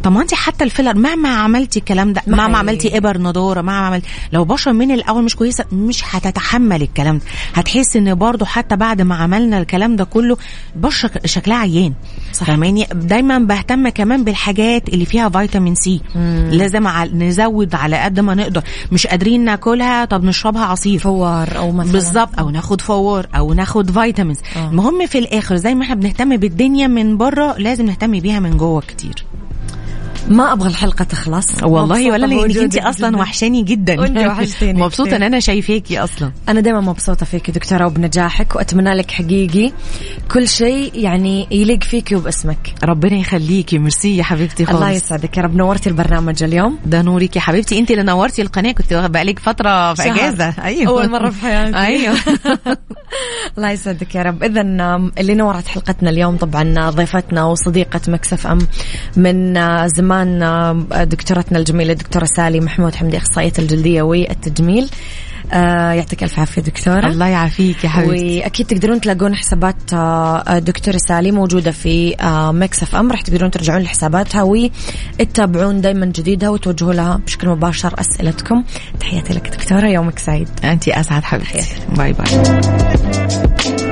طب ما أنت حتى الفيلر مهما عملتي الكلام ده ما مهما عملتي إبر نضارة مهما عملتي لو بشرة من الأول مش كويسة مش هتتحمل الكلام ده. هتحس إن برضو حتى بعد ما عملنا الكلام ده كله بشره شكلها عيان. صح. فاهماني؟ دايما بهتم كمان بالحاجات اللي فيها فيتامين سي. لازم ع- نزود على قد ما نقدر. مش قادرين ناكلها طب نشربها عصير. فوار أو مثلا. بالظبط. أو ناخد فوار أو ناخد vitamins. آه. المهم في الآخر زي ما إحنا بنهتم بالدنيا من بره لازم نهتم بيها من جوه كتير. ما أبغى الحلقة تخلص. والله ولا لأنك أنت أصلا جداً. وحشاني جدا. وانت وحشتيني مبسوطة. إن أنا شايفاكي أصلا. أنا دائما مبسوطة فيك دكتورة وبنجاحك وأتمنى لك حقيقي كل شيء يعني يليق فيك وباسمك. ربنا يخليكي. ميرسي يا حبيبتي خالص. الله يسعدك. يا رب نورتي البرنامج اليوم. ده نورك يا حبيبتي. أنت اللي نورتي القناة. كنت بقالك فترة في شهر. إجازة. أيوه. أول مرة في حياتي. أيوه. الله يسعدك يا رب. اذا اللي نورت حلقتنا اليوم طبعا ضيفتنا وصديقة ميكس أف أم من آه، زمان آه، دكتورتنا الجميلة الدكتورة سالي محمود حمدي إخصائية الجلدية والتجميل. آه، يعطيك ألف عافية دكتورة. الله يعافيك يا حبيبتي. وأكيد تقدرون تلاقون حسابات آه، دكتورة سالي موجودة في آه، ميكس اف ام. راح تقدرون ترجعون لحساباتها وتتابعون دائما جديدها وتوجهوا لها بشكل مباشر أسئلتكم. تحياتي لك دكتورة يومك سعيد. انت أسعد حبيبتي. bye bye.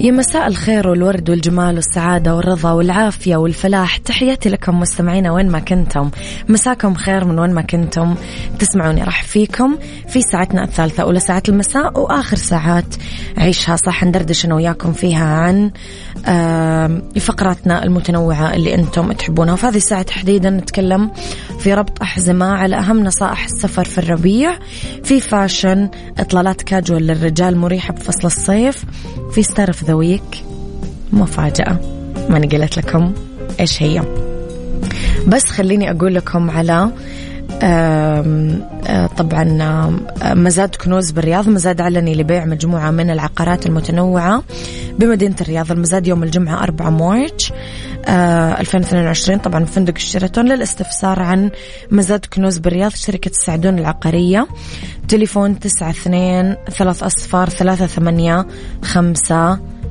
يا مساء الخير والورد والجمال والسعادة والرضا والعافية والفلاح. تحياتي لكم مستمعينا وين ما كنتم. مساكم خير من وين ما كنتم. تسمعوني راح فيكم في ساعتنا الثالثة أولى ساعات المساء وآخر ساعات عيشها صح. ندردش أنا وياكم فيها عن فقراتنا المتنوعة اللي أنتم تحبونها. وفي هذه الساعة تحديدا نتكلم في ربط أحزمة على أهم نصائح السفر في الربيع. في fashion إطلالات كاجوال للرجال مريحة بفصل الصيف. في star of the week مفاجأة ماني قايلة لكم إيش هي. بس خليني أقول لكم على آه، طبعا مزاد كنوز بالرياض. مزاد علني لبيع مجموعة من العقارات المتنوعة بمدينة الرياض. المزاد يوم الجمعة 4 March 2022 طبعا فندق الشيراتون للاستفسار عن مزاد كنوز بالرياض شركة السعدون العقارية. تليفون 92 3 أصفار 3 8 5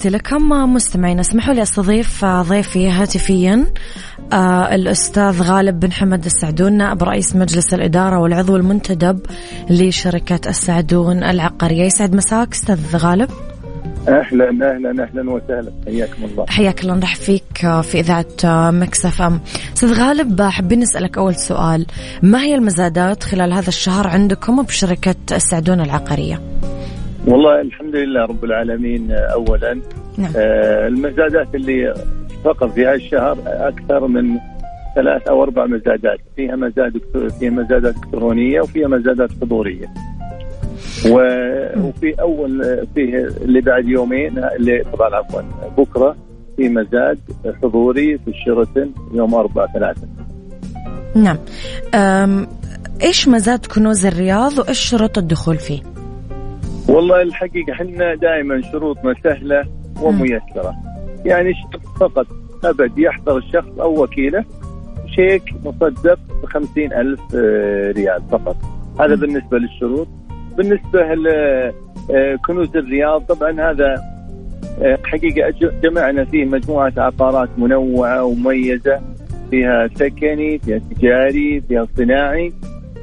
تحياتي لكم مستمعين اسمحوا لي أستضيف ضيفي هاتفيا آه، الأستاذ غالب بن حمد السعدون نائب رئيس مجلس الإدارة والعضو المنتدب لشركة السعدون العقارية. يسعد مساك أستاذ غالب. أهلا أهلا أهلا وسهلا. حياكم الله. حياك الله. نرحب فيك في إذاعة مكسف أم. أستاذ غالب حابين نسألك أول سؤال. ما هي المزادات خلال هذا الشهر عندكم بشركة السعدون العقارية؟ والله الحمد لله رب العالمين اولا. نعم. آه المزادات اللي فقط في هذا الشهر أكثر من ثلاث أو أربع مزادات. فيها مزاد فيها مزادات إلكترونية وفيها مزادات حضورية. وفي أول فيه اللي بعد يومين اللي طبعا عفوا بكرة في مزاد حضوري في الشيراتون يوم 4 3 نعم. إيش مزاد كنوز الرياض وإيش شروط الدخول فيه؟ والله الحقيقة إحنا دائما شروطنا سهلة وميسرة. يعني فقط أبد يحضر الشخص أو وكيله شيك مصدق ب ألف آه، ريال فقط. هذا بالنسبة للشروط. بالنسبة لكنوز آه، الرياض طبعا هذا آه، حقيقة جمعنا فيه مجموعة عقارات منوعة ومميزة. فيها سكني فيها تجاري فيها صناعي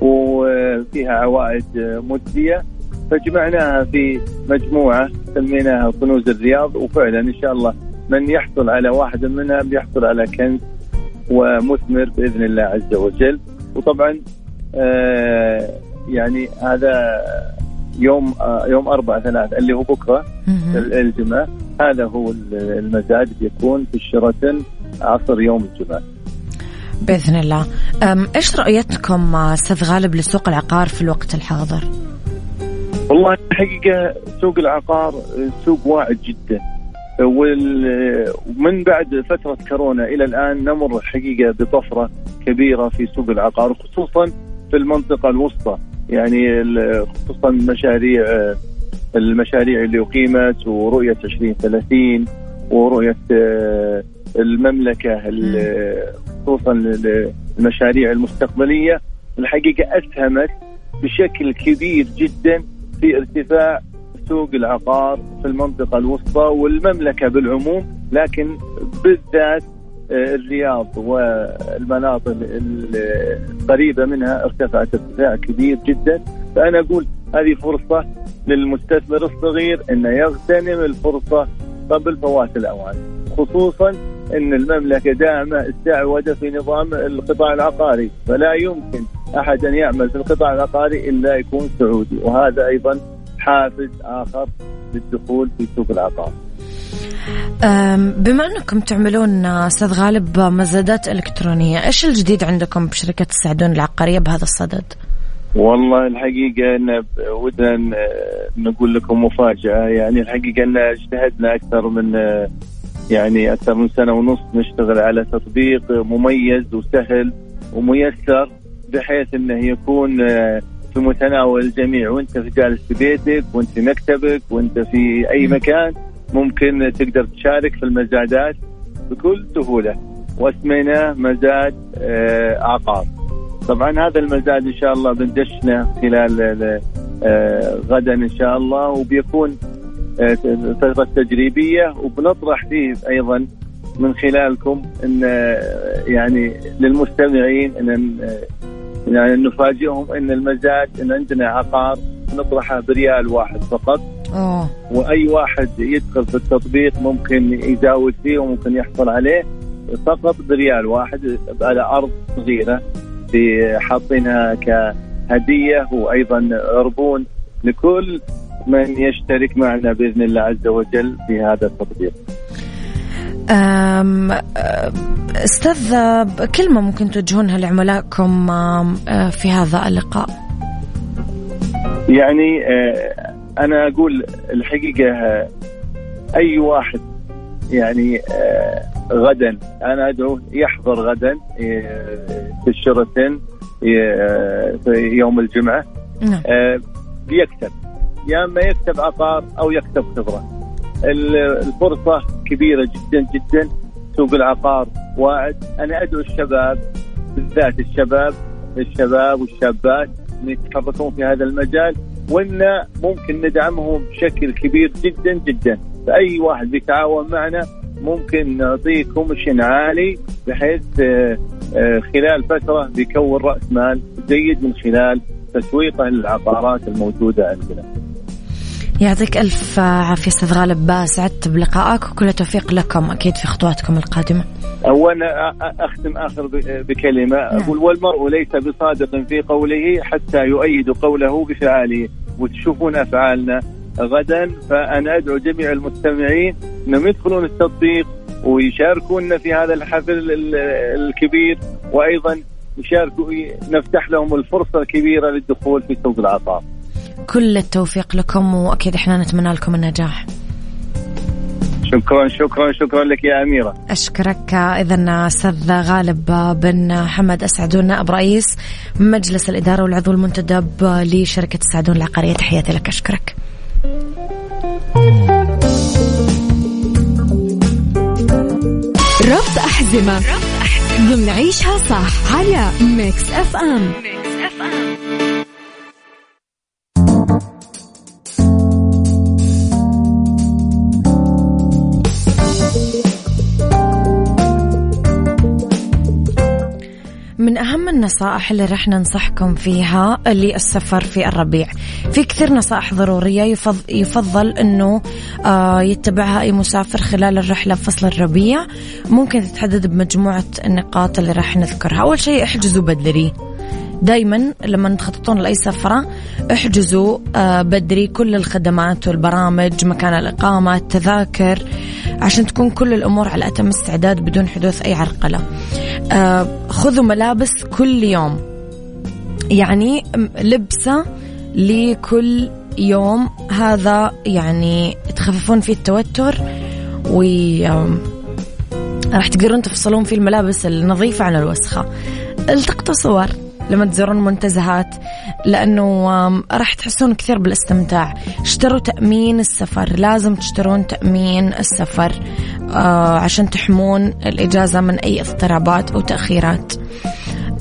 وفيها عوائد مجزية. فجمعناها في مجموعة سميناها كنوز الرياض وفعلا إن شاء الله من يحصل على واحد منها بيحصل على كنز ومثمر بإذن الله عز وجل. وطبعا آه يعني هذا يوم آه يوم أربعة ثلاثة اللي هو بكرة الجمعة. هذا هو المزاد بيكون في الشرطن عصر يوم الجمعة. بإذن الله. إيش رؤيتكم أستاذ غالب لسوق العقار في الوقت الحاضر؟ والله الحقيقة سوق العقار سوق واعد جدا. ومن بعد فترة كورونا إلى الآن نمر الحقيقة بطفرة كبيرة في سوق العقار خصوصا في المنطقة الوسطى. يعني خصوصا مشاريع المشاريع اللي أقيمت ورؤية 2030 ورؤية المملكة خصوصا المشاريع المستقبلية. الحقيقة أسهمت بشكل كبير جدا في ارتفاع سوق العقار في المنطقة الوسطى والمملكة بالعموم لكن بالذات آه، الرياض والمناطق القريبة منها ارتفعت ارتفاع كبير جدا. فأنا أقول هذه فرصة للمستثمر الصغير أنه يغتنم الفرصة قبل فوات الأوان خصوصا أن المملكة دائما استعوده في نظام القطاع العقاري فلا يمكن احد ان يعمل في القطاع العقاري إلا يكون سعودي وهذا أيضا حافز آخر للدخول في سوق العقار. بما أنكم تعملون أستاذ غالب مزادات إلكترونية، إيش الجديد عندكم بشركه السعدون العقارية بهذا الصدد؟ والله الحقيقة أن ودنا نقول لكم مفاجأة يعني الحقيقة أن اجتهدنا أكثر من يعني أكثر من سنة ونص نشتغل على تطبيق مميز وسهل وميسر بحيث إنه يكون آه، في متناول الجميع. وأنت في جالس في بيتك وأنت في مكتبك وأنت في أي مكان ممكن تقدر تشارك في المزادات بكل سهولة. وأسميناه مزاد آه، عقار. طبعا هذا المزاد إن شاء الله بندشنا خلال آه، غدا إن شاء الله. وبيكون فترة تجريبية. وبنطرح فيه أيضا من خلالكم إن يعني للمستمعين إن يعني نفاجئهم إن المزاد إن عندنا عقار نطرحه بريال واحد فقط أوه. وأي واحد يدخل في التطبيق ممكن يزاود فيه وممكن يحصل عليه فقط بريال واحد على أرض صغيرة في حاطينها كهدية وأيضا عربون لكل من يشترك معنا بإذن الله عز وجل في هذا التطبيق. أستاذ كلمة ممكن توجهونها لعملائكم في هذا اللقاء؟ يعني أنا أقول الحقيقة أي واحد يعني غدا أنا أدعو يحضر غدا في الشرطين في يوم الجمعة نعم. بيكتب يا أما يكتب عقار أو يكتب خبرة الفرصة كبيرة جدا جدا سوق العقار واعد أنا أدعو الشباب بالذات الشباب الشباب والشابات إن يتحركون في هذا المجال وإن ممكن ندعمهم بشكل كبير جدا جدا فأي واحد بيتعاون معنا ممكن نعطيه كوميشن عالي بحيث خلال فترة بيكون رأس مال جيد من خلال تسويقه للعقارات الموجودة عندنا. يعطيك ألف عافية أستاذ غالب سعدت بلقائك وكل التوفيق لكم أكيد في خطواتكم القادمة. أولا أختم آخر بكلمة نعم. أقول والمرء ليس بصادق في قوله حتى يؤيد قوله بفعاله وتشوفون أفعالنا غدا فأنا أدعو جميع المستمعين إنهم يدخلون التطبيق ويشاركونا في هذا الحفل الكبير يشاركوا نفتح لهم الفرصة الكبيرة للدخول في سوق العقار. كل التوفيق لكم وأكيد إحنا نتمنى لكم النجاح. شكرا شكرا شكرا لك يا أميرة. أشكرك اذا أستاذ غالب بن حمد اسعدون نائب رئيس مجلس الإدارة والعضو المنتدب لشركة السعدون العقارية تحياتي لك أشكرك. ربط أحزمة ضمن عيشها صح على ميكس أف أم ميكس من أهم النصائح اللي رح ننصحكم فيها للسفر في الربيع. في كثير نصائح ضرورية يفضل, يفضل أنه آه يتبعها أي مسافر خلال الرحلة فصل الربيع. ممكن تتحدد بمجموعة النقاط اللي رح نذكرها. أول شيء احجزوا بدري. دايما لما تخططون لأي سفرة احجزوا آه بدري كل الخدمات والبرامج مكان الإقامة التذاكر عشان تكون كل الأمور على أتم استعداد بدون حدوث أي عرقلة. خذوا ملابس كل يوم. يعني لبسة لكل يوم. هذا يعني تخففون فيه التوتر و راح تقدرون تفصلون فيه الملابس النظيفة عن الوسخة. التقطوا صور. لما تزورون منتزهات لأنه راح تحسون كثير بالاستمتاع. اشتروا تأمين السفر لازم تشترون تأمين السفر آه عشان تحمون الإجازة من أي اضطرابات أو تأخيرات.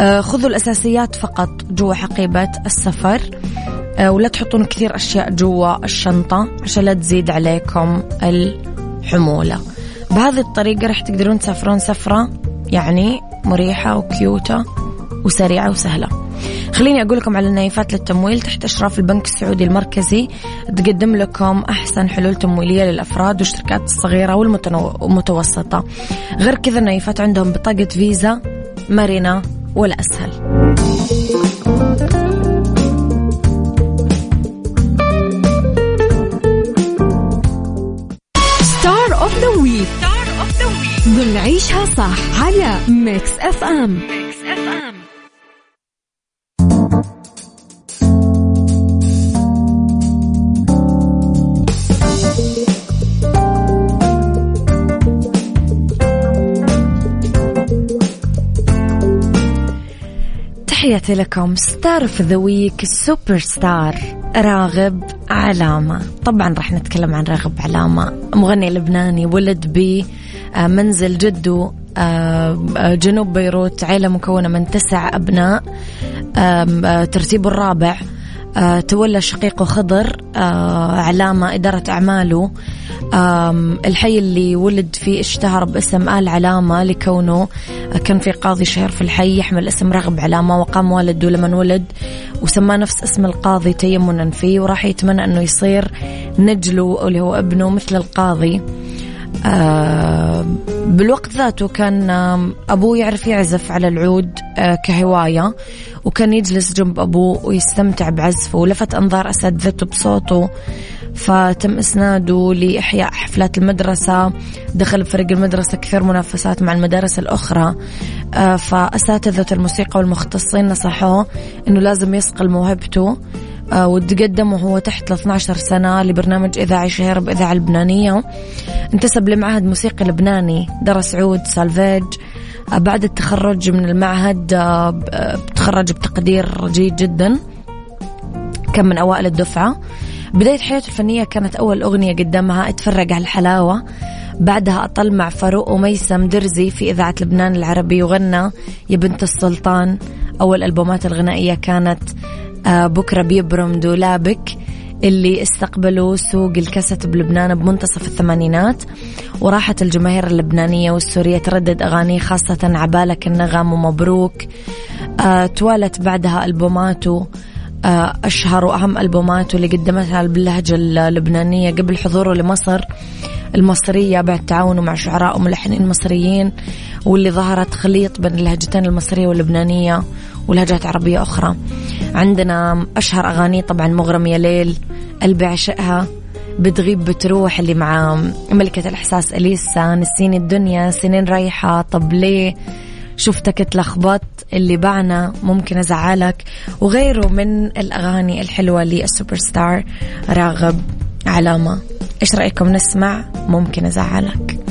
آه خذوا الأساسيات فقط جوا حقيبة السفر. آه ولا تحطون كثير أشياء جوا الشنطة عشان لا تزيد عليكم الحمولة. بهذه الطريقة راح تقدرون تسافرون سفرة يعني مريحة وكيوتة. وسريعة وسهلة. خليني أقول لكم على النايفات للتمويل. تحت إشراف البنك السعودي المركزي تقدم لكم أحسن حلول تمويلية للأفراد والشركات الصغيرة والمتوسطة. غير كذا النايفات عندهم بطاقة فيزا مرنة ولا أسهل star of the week ضمن عيشها صح على ميكس اف ام ميكس اف ام تحياتي لكم. star of the week ال superstar راغب علامة. طبعا راح نتكلم عن راغب علامة. مغني لبناني ولد بمنزل جده جنوب بيروت عيلة مكونة من تسع أبناء ترتيبه الرابع. تولى شقيقه خضر علامة إدارة أعماله. الحي اللي ولد فيه اشتهر باسم آل علامة لكونه كان في قاضي شهير في الحي يحمل اسم رغب علامة وقام والده لما ولد وسماه نفس اسم القاضي تيمنا فيه وراح يتمنى أنه يصير نجله اللي هو ابنه مثل القاضي. بالوقت ذاته كان أبوه يعرف يعزف على العود آه، كهواية وكان يجلس جنب أبوه ويستمتع بعزفه ولفت أنظار أساتذته بصوته فتم إسناده لإحياء حفلات المدرسة دخل فريق المدرسة كثير منافسات مع المدارس الأخرى آه، فأساتذة الموسيقى والمختصين نصحوه أنه لازم يصقل موهبته آه، وتقدم وهو تحت ال 12 سنة لبرنامج إذاعي شهير بإذاعة اللبنانية انتسب لمعهد موسيقي لبناني درس عود سالفيج. آه، بعد التخرج من المعهد تخرج بتقدير جيد جدا. كان من أوائل الدفعة. بداية حياته الفنية كانت أول أغنية قدمها اتفرج على الحلاوة. بعدها أطل مع فاروق وميسم درزي في إذاعة لبنان العربي وغنى يا بنت السلطان. أول ألبومات الغنائية كانت آه، بكرة بيبرم دولابك اللي استقبلوا سوق الكاسيت بلبنان بمنتصف الثمانينات. وراحت الجماهير اللبنانية والسورية تردد أغانيه خاصة عبالك النغم ومبروك. آه توالت بعدها ألبوماته. آه، أشهر وأهم ألبوماته اللي قدمتها باللهجة اللبنانية قبل حضوره لمصر. المصرية بعد تعاونه مع شعراء وملحنين مصريين واللي ظهرت خليط بين اللهجتين المصرية واللبنانية ولهجات عربية أخرى. عندنا أشهر أغاني طبعا مغرم يا ليل قلبي عشقها بتغيب بتروح اللي مع ملكة الإحساس أليسا نسيني الدنيا سنين رايحة طب ليه؟ شفتك تلخبط اللي بعنا ممكن أزعلك وغيره من الأغاني الحلوة للسوبر ستار راغب. علامة إيش رأيكم نسمع؟ ممكن أزعلك.